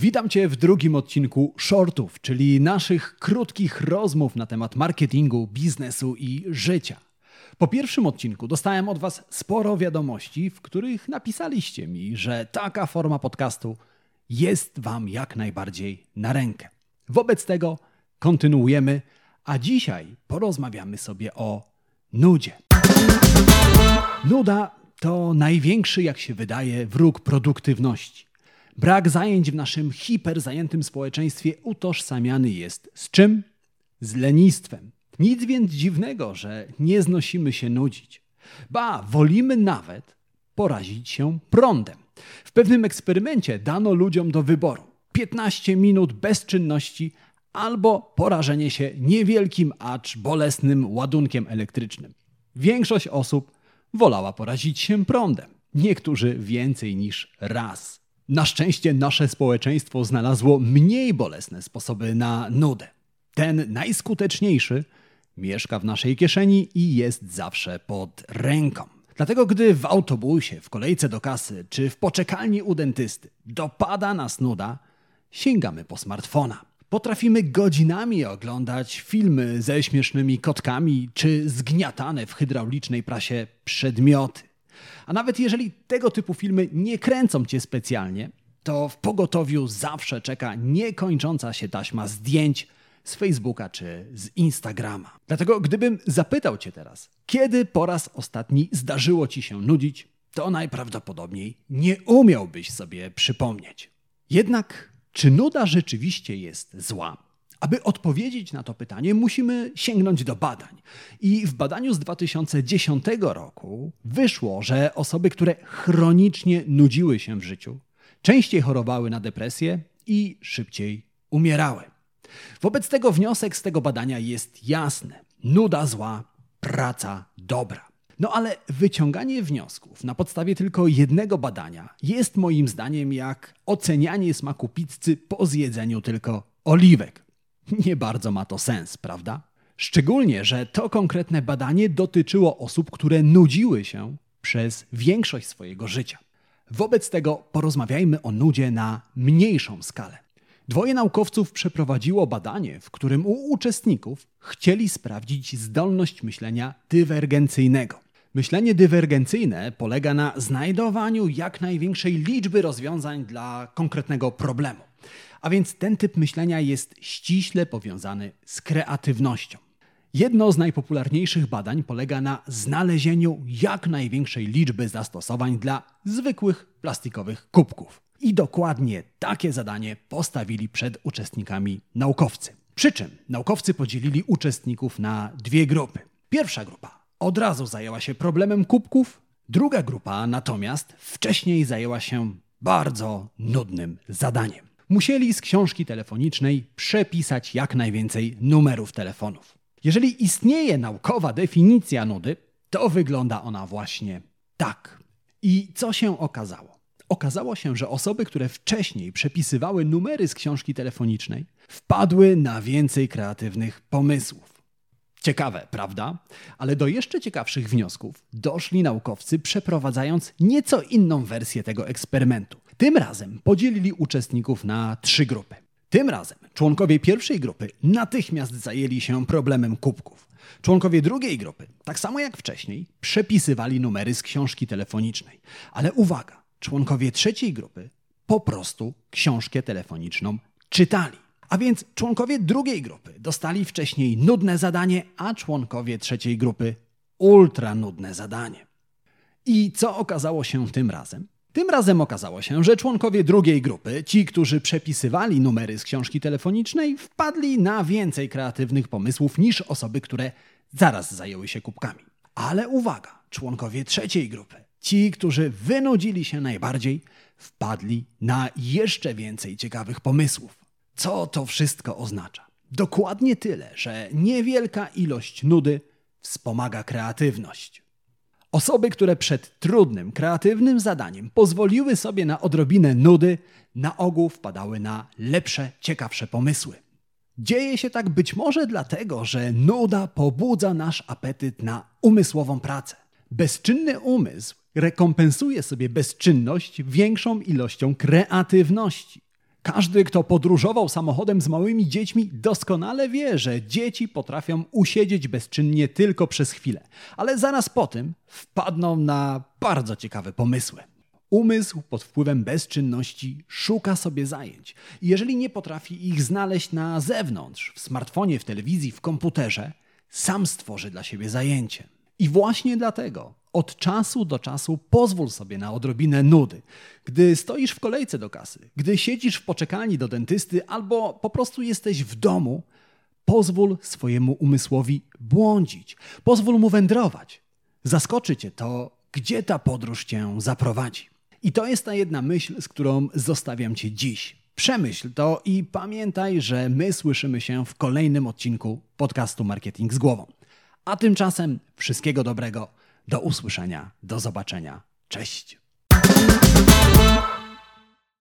Witam Cię w drugim odcinku Shortów, czyli naszych krótkich rozmów na temat marketingu, biznesu i życia. Po pierwszym odcinku dostałem od Was sporo wiadomości, w których napisaliście mi, że taka forma podcastu jest Wam jak najbardziej na rękę. Wobec tego kontynuujemy, a dzisiaj porozmawiamy sobie o nudzie. Nuda to największy, jak się wydaje, wróg produktywności. Brak zajęć w naszym hiperzajętym społeczeństwie utożsamiany jest z czym? Z lenistwem. Nic więc dziwnego, że nie znosimy się nudzić. Ba, wolimy nawet porazić się prądem. W pewnym eksperymencie dano ludziom do wyboru 15 minut bezczynności albo porażenie się niewielkim, acz bolesnym ładunkiem elektrycznym. Większość osób wolała porazić się prądem, niektórzy więcej niż raz. Na szczęście nasze społeczeństwo znalazło mniej bolesne sposoby na nudę. Ten najskuteczniejszy mieszka w naszej kieszeni i jest zawsze pod ręką. Dlatego, gdy w autobusie, w kolejce do kasy czy w poczekalni u dentysty dopada nas nuda, sięgamy po smartfona. Potrafimy godzinami oglądać filmy ze śmiesznymi kotkami czy zgniatane w hydraulicznej prasie przedmioty. A nawet jeżeli tego typu filmy nie kręcą cię specjalnie, to w pogotowiu zawsze czeka niekończąca się taśma zdjęć z Facebooka czy z Instagrama. Dlatego gdybym zapytał cię teraz, kiedy po raz ostatni zdarzyło ci się nudzić, to najprawdopodobniej nie umiałbyś sobie przypomnieć. Jednak czy nuda rzeczywiście jest zła? Aby odpowiedzieć na to pytanie, musimy sięgnąć do badań. I w badaniu z 2010 roku wyszło, że osoby, które chronicznie nudziły się w życiu, częściej chorowały na depresję i szybciej umierały. Wobec tego wniosek z tego badania jest jasny: nuda zła, praca dobra. No ale wyciąganie wniosków na podstawie tylko jednego badania jest moim zdaniem jak ocenianie smaku pizzy po zjedzeniu tylko oliwek. Nie bardzo ma to sens, prawda? Szczególnie, że to konkretne badanie dotyczyło osób, które nudziły się przez większość swojego życia. Wobec tego porozmawiajmy o nudzie na mniejszą skalę. Dwoje naukowców przeprowadziło badanie, w którym u uczestników chcieli sprawdzić zdolność myślenia dywergencyjnego. Myślenie dywergencyjne polega na znajdowaniu jak największej liczby rozwiązań dla konkretnego problemu. A więc ten typ myślenia jest ściśle powiązany z kreatywnością. Jedno z najpopularniejszych badań polega na znalezieniu jak największej liczby zastosowań dla zwykłych plastikowych kubków. I dokładnie takie zadanie postawili przed uczestnikami naukowcy. Przy czym naukowcy podzielili uczestników na dwie grupy. Pierwsza grupa od razu zajęła się problemem kubków, druga grupa natomiast wcześniej zajęła się bardzo nudnym zadaniem. Musieli z książki telefonicznej przepisać jak najwięcej numerów telefonów. Jeżeli istnieje naukowa definicja nudy, to wygląda ona właśnie tak. I co się okazało? Okazało się, że osoby, które wcześniej przepisywały numery z książki telefonicznej, wpadły na więcej kreatywnych pomysłów. Ciekawe, prawda? Ale do jeszcze ciekawszych wniosków doszli naukowcy, przeprowadzając nieco inną wersję tego eksperymentu. Tym razem podzielili uczestników na trzy grupy. Tym razem członkowie pierwszej grupy natychmiast zajęli się problemem kubków. Członkowie drugiej grupy, tak samo jak wcześniej, przepisywali numery z książki telefonicznej. Ale uwaga, członkowie trzeciej grupy po prostu książkę telefoniczną czytali. A więc członkowie drugiej grupy dostali wcześniej nudne zadanie, a członkowie trzeciej grupy ultra nudne zadanie. I co okazało się tym razem? Tym razem okazało się, że członkowie drugiej grupy, ci, którzy przepisywali numery z książki telefonicznej, wpadli na więcej kreatywnych pomysłów niż osoby, które zaraz zajęły się kubkami. Ale uwaga, członkowie trzeciej grupy, ci, którzy wynudzili się najbardziej, wpadli na jeszcze więcej ciekawych pomysłów. Co to wszystko oznacza? Dokładnie tyle, że niewielka ilość nudy wspomaga kreatywność. Osoby, które przed trudnym, kreatywnym zadaniem pozwoliły sobie na odrobinę nudy, na ogół wpadały na lepsze, ciekawsze pomysły. Dzieje się tak być może dlatego, że nuda pobudza nasz apetyt na umysłową pracę. Bezczynny umysł rekompensuje sobie bezczynność większą ilością kreatywności. Każdy, kto podróżował samochodem z małymi dziećmi, doskonale wie, że dzieci potrafią usiedzieć bezczynnie tylko przez chwilę, ale zaraz po tym wpadną na bardzo ciekawe pomysły. Umysł pod wpływem bezczynności szuka sobie zajęć. I jeżeli nie potrafi ich znaleźć na zewnątrz, w smartfonie, w telewizji, w komputerze, sam stworzy dla siebie zajęcie. I właśnie dlatego od czasu do czasu pozwól sobie na odrobinę nudy. Gdy stoisz w kolejce do kasy, gdy siedzisz w poczekalni do dentysty albo po prostu jesteś w domu, pozwól swojemu umysłowi błądzić, pozwól mu wędrować. Zaskoczy cię to, gdzie ta podróż cię zaprowadzi. I to jest ta jedna myśl, z którą zostawiam cię dziś. Przemyśl to i pamiętaj, że my słyszymy się w kolejnym odcinku podcastu Marketing z głową. A tymczasem wszystkiego dobrego do usłyszenia, do zobaczenia. Cześć.